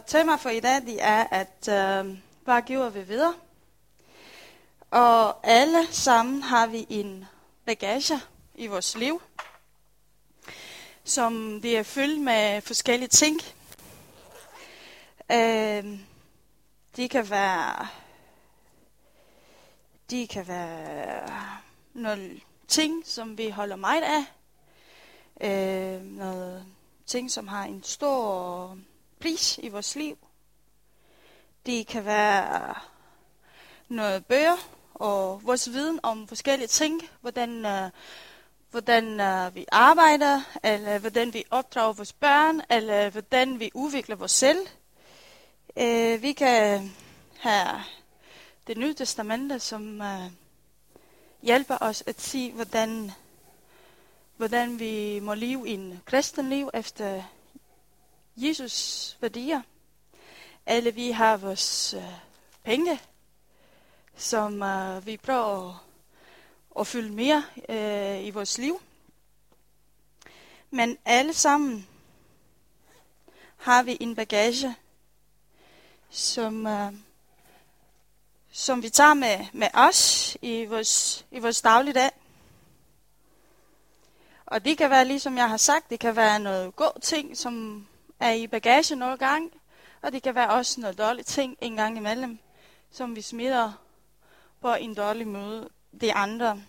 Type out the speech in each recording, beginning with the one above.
Og tema for i dag det er, at øh, hvad giver vi videre? Og alle sammen har vi en bagage i vores liv, som det er fyldt med forskellige ting. Øh, det kan være, de kan være nogle ting, som vi holder meget af. Øh, noget ting, som har en stor pris i vores liv. Det kan være noget bøger og vores viden om forskellige ting, hvordan, uh, hvordan uh, vi arbejder, eller hvordan vi opdrager vores børn, eller hvordan vi udvikler vores selv. Uh, vi kan have det nye testamente, som uh, hjælper os at se, hvordan, hvordan vi må leve en kristen liv efter Jesus værdier. Alle vi har vores øh, penge, som øh, vi prøver at, at fylde mere øh, i vores liv. Men alle sammen har vi en bagage, som, øh, som vi tager med, med os i vores, i vores dagligdag. Og det kan være, ligesom jeg har sagt, det kan være noget god ting, som er i bagage nogle gange, og det kan være også noget dårligt ting en gang imellem, som vi smider på en dårlig måde de andre.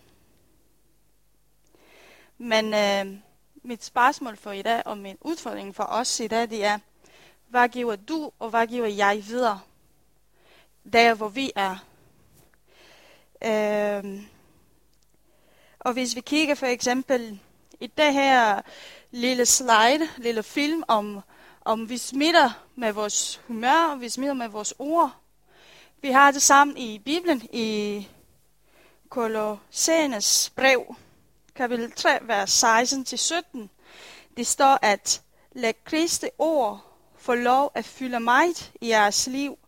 Men øh, mit spørgsmål for i dag, og min udfordring for os i dag, det er, hvad giver du, og hvad giver jeg videre, der hvor vi er? Øh, og hvis vi kigger for eksempel i det her lille slide, lille film om, om vi smitter med vores humør, og vi smitter med vores ord. Vi har det sammen i Bibelen i Kolossenes brev, kapitel 3, vers 16-17. Det står, at lad Kristi ord få lov at fylde mig i jeres liv,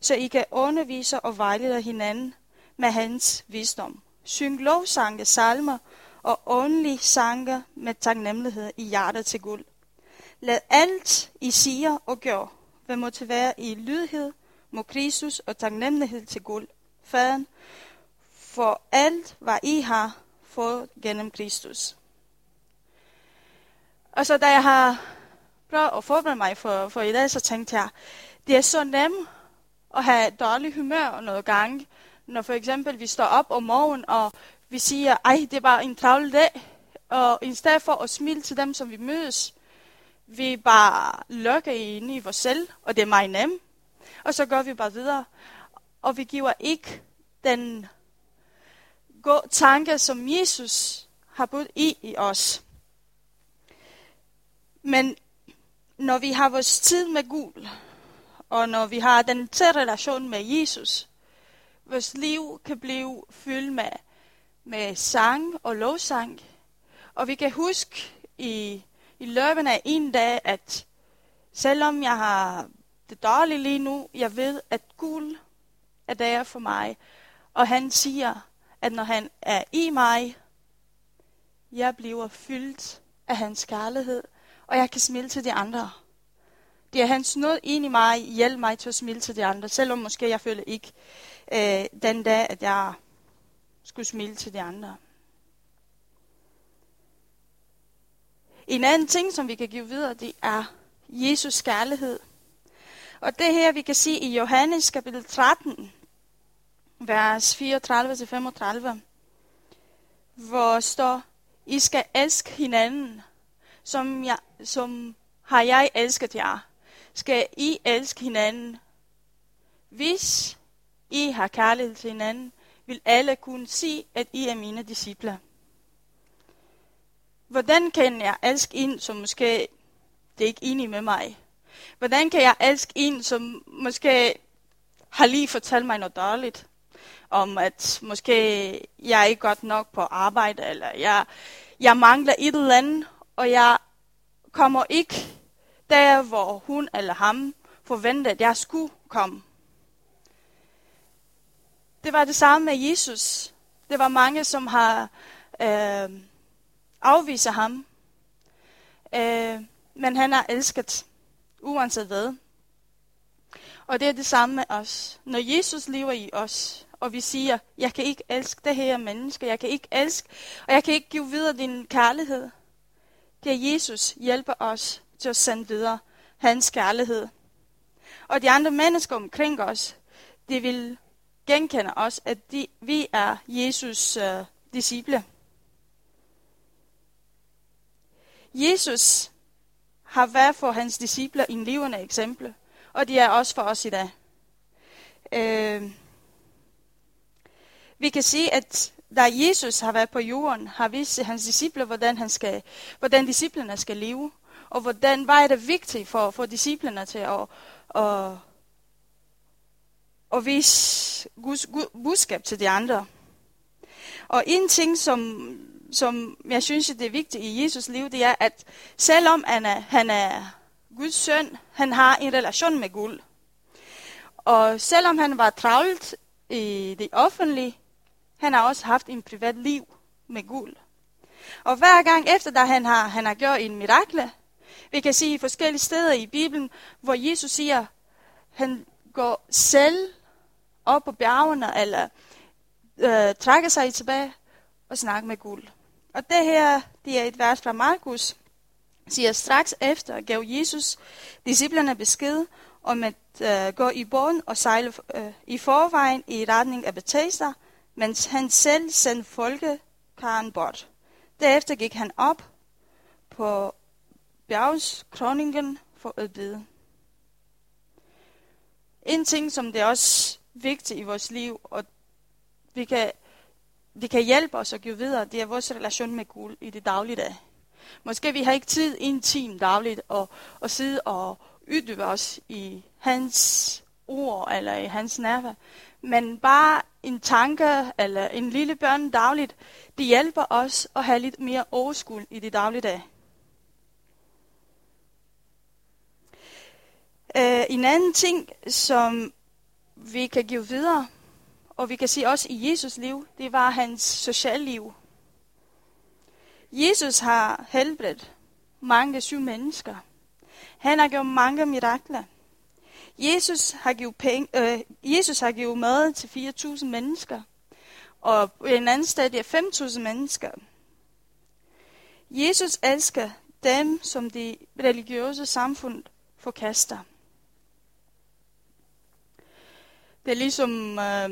så I kan undervise og vejlede hinanden med hans visdom. Syng lovsange, salmer og åndelige sange med taknemmelighed i hjertet til guld. Lad alt, I siger og gør, være i lydhed mod Kristus og taknemmelighed til guld. Faderen, for alt, hvad I har fået gennem Kristus. Og så da jeg har prøvet at forberede mig for, for i dag, så tænkte jeg, det er så nemt at have dårlig humør noget gang, når for eksempel vi står op om morgenen, og vi siger, ej, det er bare en travl dag, og i stedet for at smile til dem, som vi mødes, vi bare lukker ind i vores selv, og det er meget nemt, og så går vi bare videre, og vi giver ikke den gode tanke, som Jesus har budt i i os. Men når vi har vores tid med Gud, og når vi har den tætte relation med Jesus, vores liv kan blive fyldt med, med sang og lovsang. Og vi kan huske i, i løbet af en dag, at selvom jeg har det dårligt lige nu, jeg ved, at Gud er der for mig. Og han siger, at når han er i mig, jeg bliver fyldt af hans kærlighed, og jeg kan smile til de andre. Det er hans nåd ind i mig, hjælp mig til at smile til de andre, selvom måske jeg føler ikke øh, den dag, at jeg skulle smile til de andre. En anden ting, som vi kan give videre, det er Jesus kærlighed. Og det her, vi kan se i Johannes kapitel 13, vers 34-35, hvor står, I skal elske hinanden, som, jeg, som har jeg elsket jer. Skal I elske hinanden? Hvis I har kærlighed til hinanden, vil alle kunne sige, at I er mine disciple. Hvordan kan jeg elske en, som måske det er ikke enig med mig? Hvordan kan jeg elske en, som måske har lige fortalt mig noget dårligt? Om at måske jeg er ikke godt nok på arbejde, eller jeg, jeg mangler et eller andet, og jeg kommer ikke der, hvor hun eller ham forventede, at jeg skulle komme. Det var det samme med Jesus. Det var mange, som har øh, afviser ham. Øh, men han har elsket uanset hvad. Og det er det samme med os. Når Jesus lever i os, og vi siger, jeg kan ikke elske det her menneske, jeg kan ikke elske, og jeg kan ikke give videre din kærlighed. Kan Jesus hjælpe os til at sende videre hans kærlighed. Og de andre mennesker omkring os, de vil genkende os, at de, vi er Jesus' uh, disciple. Jesus har været for hans disciple en levende eksempel, og de er også for os i dag. Øh, vi kan sige, at da Jesus har været på jorden, har vist hans disciple, hvordan, han skal, hvordan disciplerne skal leve. Og hvordan var det vigtigt for, for disciplerne til at, at, at vise Guds budskab til de andre. Og en ting, som, som jeg synes, det er vigtigt i Jesus liv, det er, at selvom han er, han er Guds søn, han har en relation med Gud. Og selvom han var travlt i det offentlige, han har også haft en privat liv med Gud. Og hver gang efter, da han har, han har gjort en mirakel, vi kan sige forskellige steder i Bibelen, hvor Jesus siger, han går selv op på bjergene, eller øh, trækker sig tilbage og snakker med Gud. Og det her, det er et vers fra Markus, siger straks efter gav Jesus disciplerne besked om at øh, gå i båden og sejle øh, i forvejen i retning af Bethesda, mens han selv sendte folkekaren bort. Derefter gik han op på bjergskroningen for at bide. En ting, som det er også vigtigt i vores liv, og vi kan, det kan hjælpe os at give videre, det er vores relation med Gud i det dagligdag. Måske vi har ikke tid en time dagligt at, at sidde og uddybe os i hans ord eller i hans nærvær. Men bare en tanke eller en lille børn dagligt, det hjælper os at have lidt mere overskud i det dagligdag. Uh, en anden ting, som vi kan give videre, og vi kan sige også i Jesus liv, det var hans sociale liv. Jesus har helbredt mange syge mennesker. Han har gjort mange mirakler. Jesus har givet, penge, øh, Jesus har givet mad til 4.000 mennesker. Og på en anden sted er 5.000 mennesker. Jesus elsker dem, som det religiøse samfund forkaster. Det er ligesom, øh,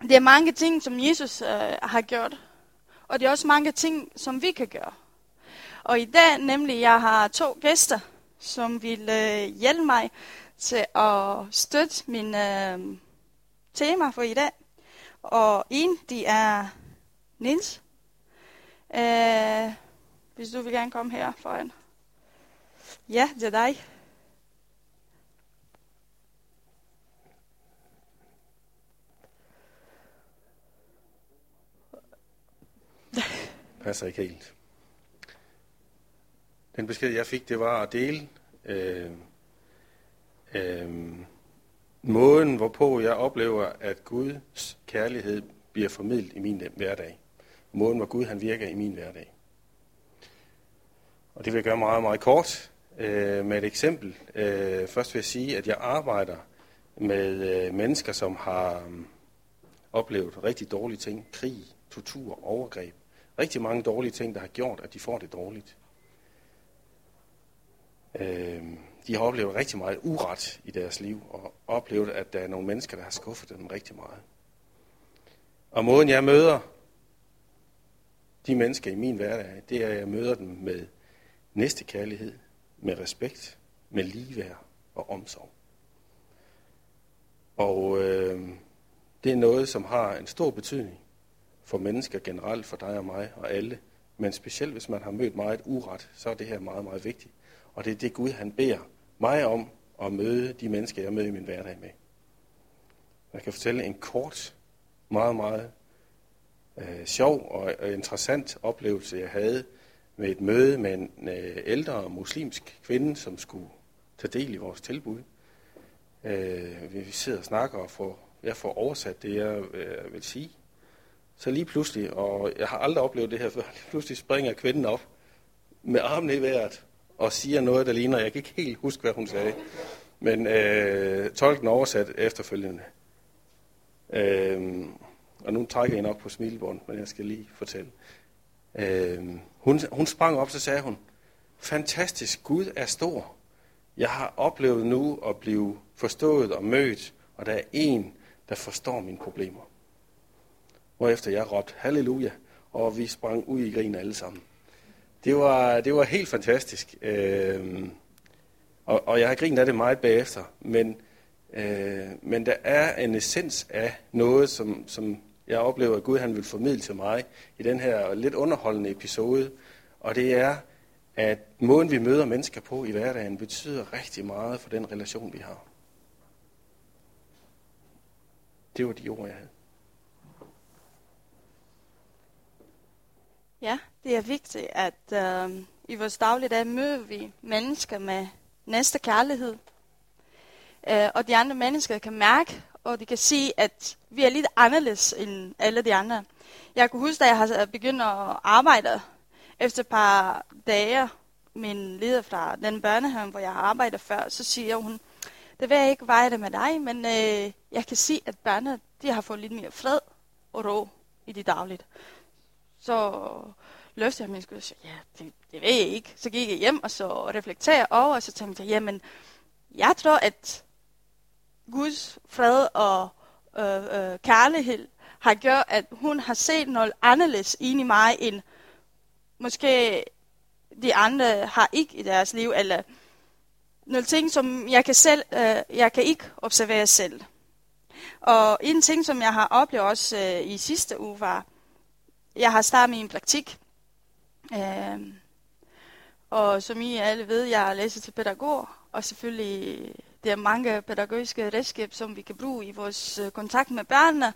det er mange ting, som Jesus øh, har gjort. Og det er også mange ting, som vi kan gøre. Og i dag nemlig, jeg har to gæster, som vil øh, hjælpe mig til at støtte min øh, tema for i dag. Og en, de er Nils. Øh, hvis du vil gerne komme her foran. Ja, det er dig. Passer ikke helt. Den besked, jeg fik, det var at dele øh, øh, måden, hvorpå jeg oplever, at Guds kærlighed bliver formidlet i min hverdag. Måden, hvor Gud han virker i min hverdag. Og det vil jeg gøre meget, meget kort øh, med et eksempel. Øh, først vil jeg sige, at jeg arbejder med øh, mennesker, som har øh, oplevet rigtig dårlige ting. Krig, tortur, overgreb. Rigtig mange dårlige ting, der har gjort, at de får det dårligt. Øh, de har oplevet rigtig meget uret i deres liv, og oplevet, at der er nogle mennesker, der har skuffet dem rigtig meget. Og måden jeg møder de mennesker i min hverdag, det er, at jeg møder dem med næstekærlighed, med respekt, med ligeværd og omsorg. Og øh, det er noget, som har en stor betydning for mennesker generelt, for dig og mig og alle. Men specielt hvis man har mødt meget uret, så er det her meget, meget vigtigt. Og det er det Gud, han beder mig om at møde de mennesker, jeg møder i min hverdag med. Jeg kan fortælle en kort, meget, meget øh, sjov og, øh, interessant oplevelse, jeg havde med et møde med en øh, ældre muslimsk kvinde, som skulle tage del i vores tilbud. Øh, vi sidder og snakker og får, jeg får oversat det, jeg øh, vil sige. Så lige pludselig, og jeg har aldrig oplevet det her før, lige pludselig springer kvinden op med armen i vejret og siger noget, der ligner, jeg kan ikke helt huske, hvad hun sagde. Men øh, tolken oversat efterfølgende. Øh, og nu trækker jeg nok på smilbånd, men jeg skal lige fortælle. Øh, hun, hun sprang op, så sagde hun, fantastisk, Gud er stor. Jeg har oplevet nu at blive forstået og mødt, og der er en, der forstår mine problemer. Hvorefter jeg råbte halleluja, og vi sprang ud i grin alle sammen. Det var, det var helt fantastisk. Øh, og, og jeg har grinet af det meget bagefter, men, øh, men der er en essens af noget, som, som jeg oplever, at Gud han vil formidle til mig i den her lidt underholdende episode. Og det er, at måden vi møder mennesker på i hverdagen betyder rigtig meget for den relation, vi har. Det var de ord, jeg havde. Ja, det er vigtigt, at øh, i vores dagligdag møder vi mennesker med næste kærlighed. Øh, og de andre mennesker kan mærke, og de kan sige, at vi er lidt anderledes end alle de andre. Jeg kunne huske, da jeg har begyndt at arbejde efter et par dage, min leder fra den børnehave, hvor jeg har arbejdet før, så siger hun, det vil jeg ikke, veje det med dig, men øh, jeg kan sige, at børnene de har fået lidt mere fred og ro i det dagligt. Så løftede jeg min skulder og sagde, ja, det, det ved jeg ikke. Så gik jeg hjem og så reflekterede over, og så tænkte jeg, jamen, jeg tror, at Guds fred og øh, øh, kærlighed har gjort, at hun har set noget anderledes ind i mig, end måske de andre har ikke i deres liv, eller nogle ting, som jeg kan, selv, øh, jeg kan ikke observere selv. Og en ting, som jeg har oplevet også øh, i sidste uge, var, jeg har startet min praktik. Øh, og som I alle ved, jeg læser til pædagog, og selvfølgelig øh, der er mange pædagogiske redskaber, som vi kan bruge i vores øh, kontakt med børnene.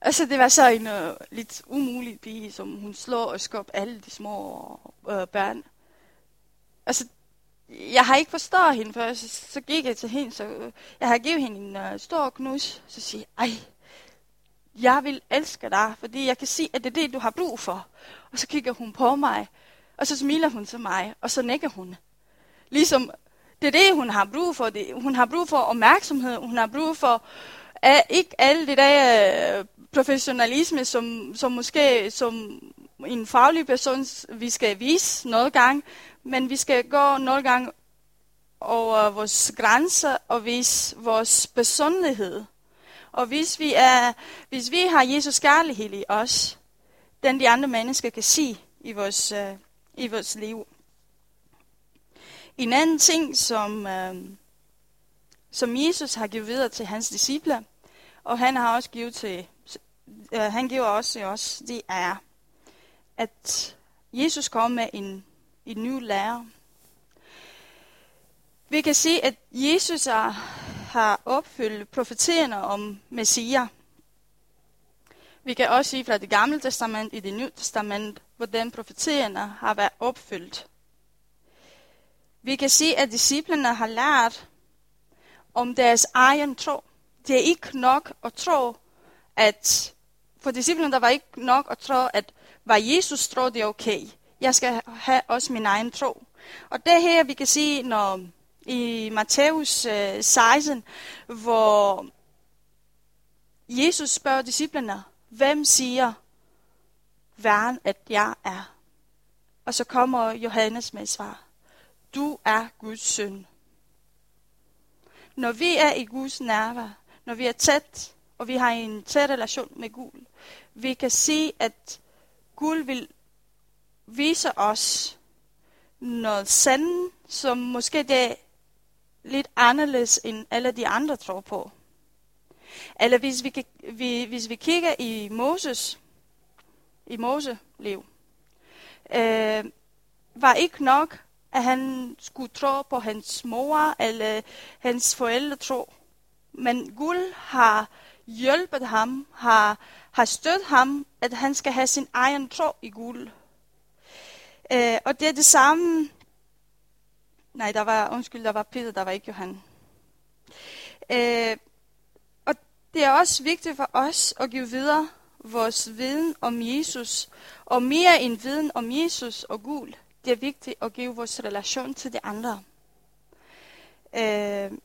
Altså, det var så en øh, lidt umulig pige, som hun slår og skubber alle de små øh, børn. Altså, jeg har ikke forstået hende før, så, så gik jeg til hende, så øh, jeg har givet hende en øh, stor knus, så siger jeg, ej, jeg vil elske dig, fordi jeg kan se, at det er det, du har brug for. Og så kigger hun på mig, og så smiler hun til mig, og så nikker hun. Ligesom, det er det, hun har brug for. Det, hun har brug for opmærksomhed, hun har brug for uh, ikke alle det der uh, professionalisme, som, som måske som en faglig person, vi skal vise noget gang, men vi skal gå noget gang over vores grænser og vise vores personlighed. Og hvis vi, er, hvis vi har Jesus kærlighed i os, den de andre mennesker kan se i vores, uh, i vores liv. En anden ting, som, uh, som Jesus har givet videre til hans disciple, og han har også givet til, uh, han giver også til os, det er, at Jesus kom med en, en ny lærer. Vi kan se, at Jesus er, har opfyldt profetierne om Messias. Vi kan også sige fra det gamle testament i det nye testament, hvordan profetierne har været opfyldt. Vi kan sige, at disciplene har lært om deres egen tro. Det er ikke nok at tro, at for disciplene der var ikke nok at tro, at var Jesus tro, det er okay. Jeg skal have også min egen tro. Og det her, vi kan sige, når i Matthæus øh, 16, hvor Jesus spørger disciplene, hvem siger verden, at jeg er? Og så kommer Johannes med et svar. Du er Guds søn. Når vi er i Guds nærvær, når vi er tæt, og vi har en tæt relation med Gud, vi kan se, at Gud vil vise os noget sandt, som måske det lidt anderledes end alle de andre tror på. Eller hvis vi, vi, hvis vi kigger i Moses, i Mose liv, øh, var ikke nok, at han skulle tro på hans mor eller hans forældre tro. Men Gud har hjulpet ham, har, har støttet ham, at han skal have sin egen tro i Gud. Øh, og det er det samme. Nej, der var, undskyld, der var Peter, der var ikke Johan. Øh, og det er også vigtigt for os at give videre vores viden om Jesus. Og mere end viden om Jesus og Gud, det er vigtigt at give vores relation til de andre. Øh,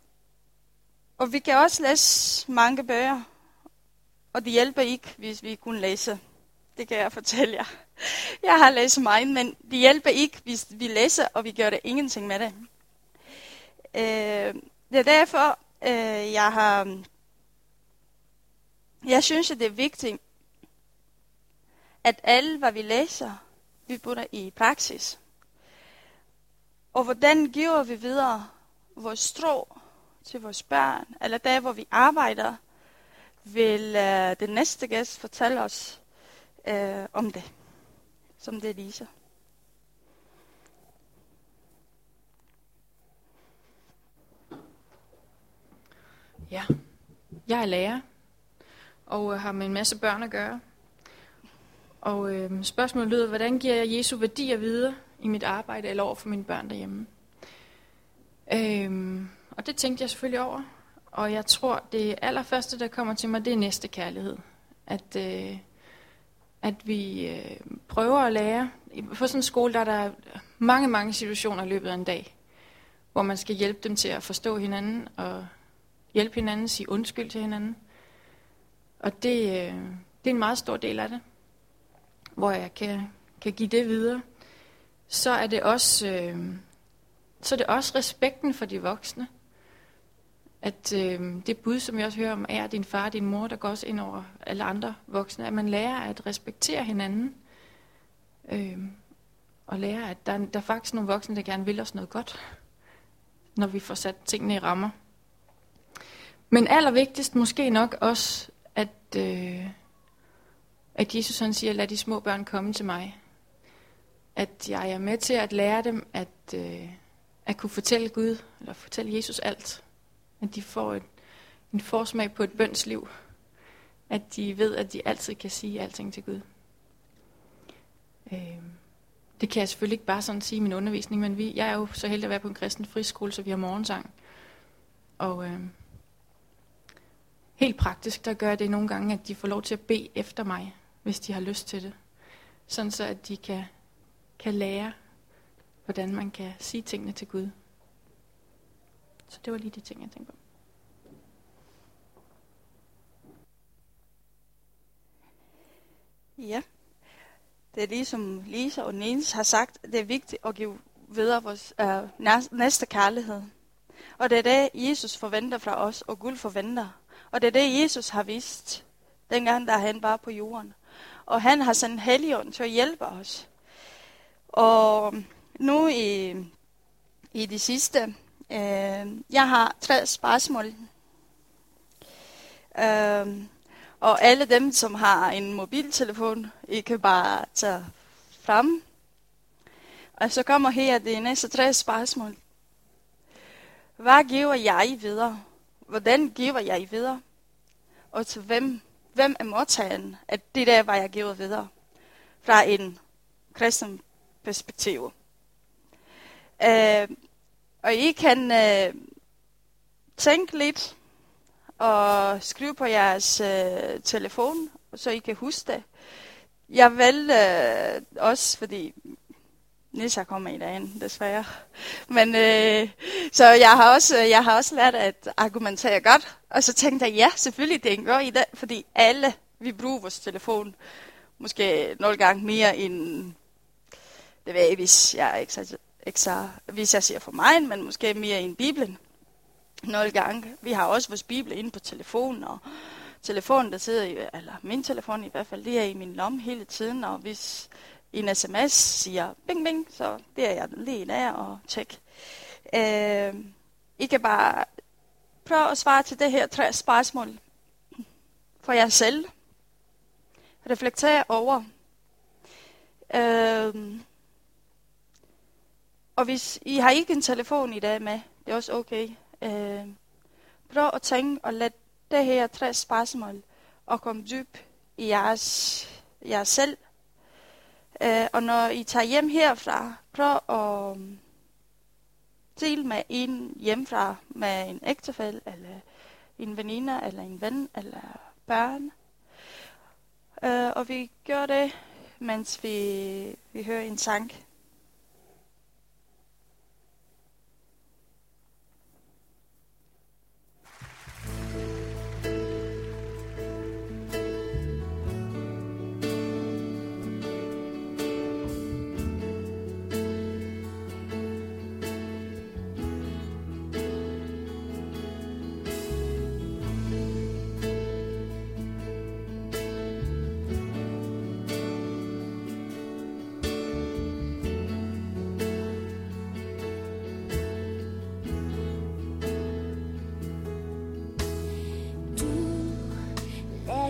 og vi kan også læse mange bøger, og det hjælper ikke, hvis vi kun læser. Det kan jeg fortælle jer. Jeg har læst meget, men det hjælper ikke, hvis vi læser, og vi gør det ingenting med det. Øh, det er derfor, øh, jeg har... Jeg synes, at det er vigtigt, at alle, hvad vi læser, vi putter i praksis. Og hvordan giver vi videre vores tro til vores børn, eller der, hvor vi arbejder, vil øh, den næste gæst fortælle os øh, om det, som det viser. Ja, jeg er lærer og øh, har med en masse børn at gøre. Og øh, spørgsmålet lyder, hvordan giver jeg Jesu værdier videre i mit arbejde eller over for mine børn derhjemme? Øh, og det tænkte jeg selvfølgelig over. Og jeg tror, det allerførste, der kommer til mig, det er næste kærlighed. At, øh, at vi øh, prøver at lære. På sådan en skole, der er der mange, mange situationer i løbet af en dag, hvor man skal hjælpe dem til at forstå hinanden og hjælpe hinanden, sige undskyld til hinanden. Og det, øh, det er en meget stor del af det, hvor jeg kan, kan give det videre. Så er det også, øh, så er det også respekten for de voksne. At øh, det bud, som jeg også hører om, er din far og din mor, der går også ind over alle andre voksne, at man lærer at respektere hinanden. Øh, og lærer, at der, der er faktisk nogle voksne, der gerne vil os noget godt, når vi får sat tingene i rammer. Men allervigtigst måske nok også, at, øh, at Jesus han siger, lad de små børn komme til mig. At jeg er med til at lære dem at, øh, at kunne fortælle Gud, eller fortælle Jesus alt. At de får et, en forsmag på et bønsliv. At de ved, at de altid kan sige alting til Gud. Øh, det kan jeg selvfølgelig ikke bare sådan sige i min undervisning, men vi, jeg er jo så heldig at være på en kristen friskole, så vi har morgensang. Og øh, helt praktisk, der gør det nogle gange, at de får lov til at bede efter mig, hvis de har lyst til det. Sådan så, at de kan, kan lære, hvordan man kan sige tingene til Gud. Så det var lige de ting, jeg tænkte på. Ja, det er ligesom Lisa og Niels har sagt, det er vigtigt at give videre vores øh, næste kærlighed. Og det er det, Jesus forventer fra os, og Gud forventer. Og det er det, Jesus har vist, dengang der han var på jorden. Og han har sendt Helligånden til at hjælpe os. Og nu i, i de sidste, øh, jeg har tre spørgsmål. Øh, og alle dem, som har en mobiltelefon, I kan bare tage frem. Og så kommer her det næste tre spørgsmål. Hvad giver jeg videre? Hvordan giver jeg videre? Og til hvem, hvem er modtageren af det der, hvad jeg giver videre? Fra en kristen perspektiv. Øh, og I kan øh, tænke lidt og skrive på jeres øh, telefon, så I kan huske det. Jeg valgte øh, også, fordi Nissa kommer i dag, desværre. Men øh, så jeg har også jeg har også lært at argumentere godt, og så tænkte jeg ja, selvfølgelig det er en god idé, fordi alle vi bruger vores telefon måske nul gange mere end det ved jeg, hvis jeg er ikke så, hvis jeg siger for mig, men måske mere end Bibelen. Nul gange. Vi har også vores Bibel inde på telefonen, og telefonen, der sidder i, eller min telefon i hvert fald, det er i min lomme hele tiden, og hvis en sms siger bing bing, så det er jeg lige der og tjek. Øh, I kan bare prøve at svare til det her tre spørgsmål for jer selv. Reflektere over. Øh, og hvis I har ikke en telefon i dag med, det er også okay. Øh, prøv at tænke og lad det her tre spørgsmål og komme dyb i jeres, jeres selv. Øh, og når I tager hjem herfra, prøv at um, dele med en hjemmefra, med en ægtefælle, eller en veninde, eller en ven, eller børn. Øh, og vi gør det, mens vi, vi hører en sang.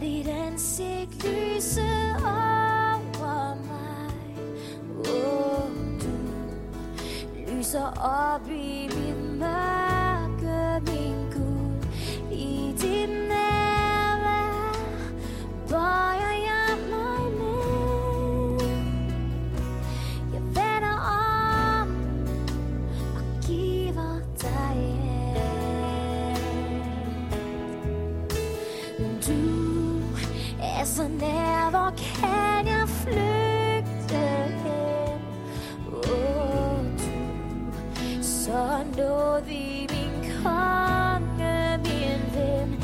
dit ansigt lyse over mig. Oh, du lyser op i mit mørke. know they become kan min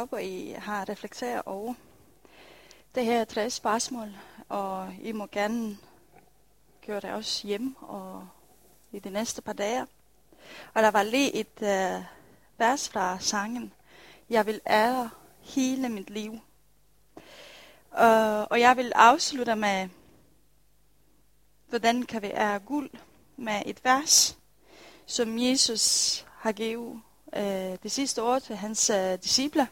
håber, I har reflekteret over. Det her er tre spørgsmål, og I må gerne gøre det også hjem og i de næste par dage. Og der var lige et øh, vers fra sangen, Jeg vil ære hele mit liv. Uh, og jeg vil afslutte med, hvordan kan vi ære guld med et vers, som Jesus har givet øh, det sidste år til hans øh, disciple.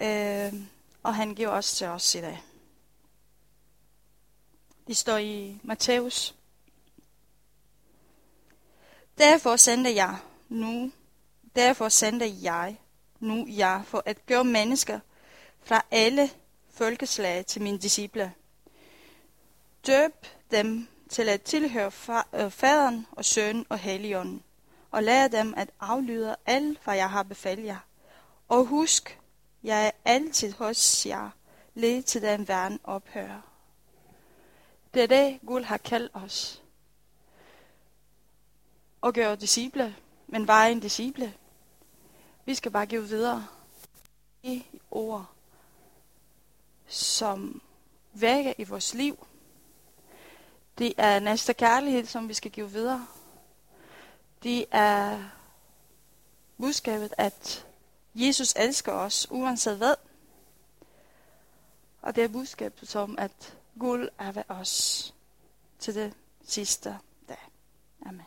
Øh, og han giver også til os i dag. Det står i Matthæus. Derfor sendte jeg nu, derfor sendte jeg nu jer for at gøre mennesker fra alle folkeslag til mine disciple. Døb dem til at tilhøre øh, faderen og sønnen og helligånden, og lær dem at aflyde alt, hvad jeg har befalt jer. Og husk, jeg er altid hos jer, lige til den verden ophører. Det er det, Gud har kaldt os. Og gøre disciple, men bare en disciple. Vi skal bare give videre i ord, som vækker i vores liv. Det er næste kærlighed, som vi skal give videre. Det er budskabet, at Jesus elsker os, uanset hvad. Og det er budskabet som, at Gud er ved os til det sidste dag. Amen.